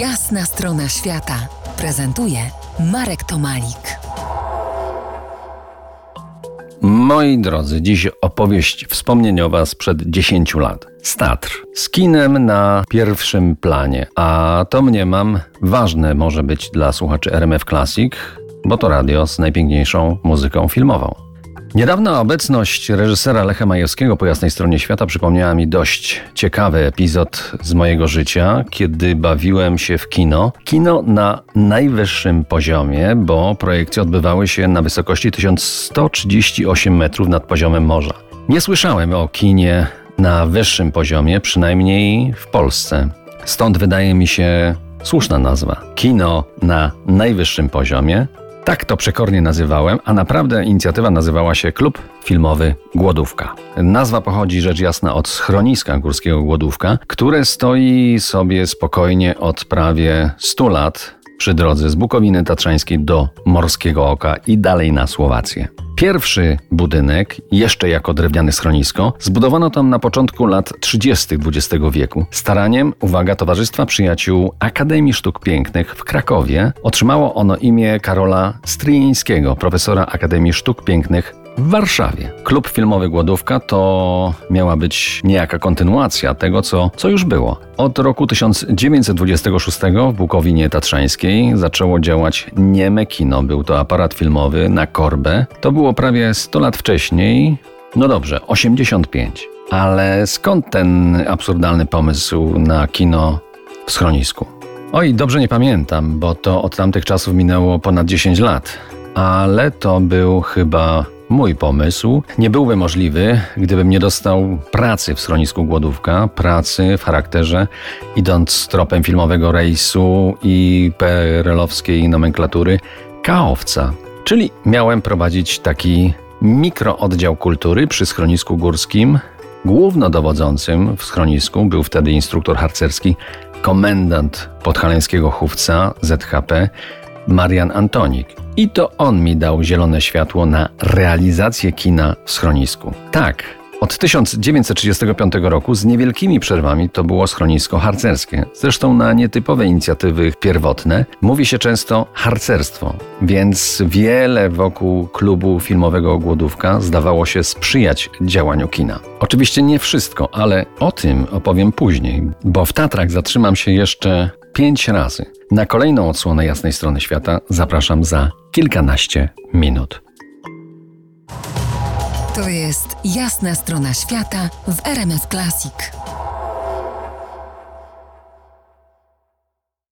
Jasna strona świata prezentuje Marek Tomalik. Moi drodzy, dziś opowieść wspomnieniowa sprzed 10 lat. Statr z kinem na pierwszym planie, a to mniemam ważne może być dla słuchaczy RMF Classic, bo to radio z najpiękniejszą muzyką filmową. Niedawna obecność reżysera Lecha Majewskiego po jasnej stronie świata przypomniała mi dość ciekawy epizod z mojego życia, kiedy bawiłem się w kino. Kino na najwyższym poziomie, bo projekcje odbywały się na wysokości 1138 metrów nad poziomem morza. Nie słyszałem o kinie na wyższym poziomie, przynajmniej w Polsce. Stąd wydaje mi się słuszna nazwa. Kino na najwyższym poziomie tak to przekornie nazywałem, a naprawdę inicjatywa nazywała się Klub Filmowy Głodówka. Nazwa pochodzi rzecz jasna od schroniska górskiego Głodówka, które stoi sobie spokojnie od prawie 100 lat przy drodze z Bukowiny Tatrzańskiej do Morskiego Oka i dalej na Słowację. Pierwszy budynek, jeszcze jako drewniane schronisko, zbudowano tam na początku lat 30. XX wieku. Staraniem, uwaga, Towarzystwa Przyjaciół Akademii Sztuk Pięknych w Krakowie otrzymało ono imię Karola Stryjeńskiego, profesora Akademii Sztuk Pięknych w Warszawie. Klub filmowy Głodówka to miała być niejaka kontynuacja tego, co, co już było. Od roku 1926 w Bukowinie Tatrzańskiej zaczęło działać nieme kino. Był to aparat filmowy na korbę. To było prawie 100 lat wcześniej. No dobrze, 85. Ale skąd ten absurdalny pomysł na kino w schronisku? Oj, dobrze nie pamiętam, bo to od tamtych czasów minęło ponad 10 lat. Ale to był chyba Mój pomysł nie byłby możliwy, gdybym nie dostał pracy w schronisku Głodówka, pracy w charakterze idąc tropem filmowego rejsu i PRL-owskiej nomenklatury kaowca. Czyli miałem prowadzić taki mikrooddział kultury przy schronisku górskim. Głównodowodzącym w schronisku był wtedy instruktor harcerski, komendant podhalańskiego chówca ZHP Marian Antonik. I to on mi dał zielone światło na realizację kina w schronisku. Tak, od 1935 roku z niewielkimi przerwami to było schronisko harcerskie. Zresztą na nietypowe inicjatywy pierwotne mówi się często harcerstwo, więc wiele wokół klubu filmowego Głodówka zdawało się sprzyjać działaniu kina. Oczywiście nie wszystko, ale o tym opowiem później, bo w Tatrach zatrzymam się jeszcze pięć razy. Na kolejną odsłonę jasnej strony świata zapraszam za kilkanaście minut. To jest jasna strona świata w RMS Classic.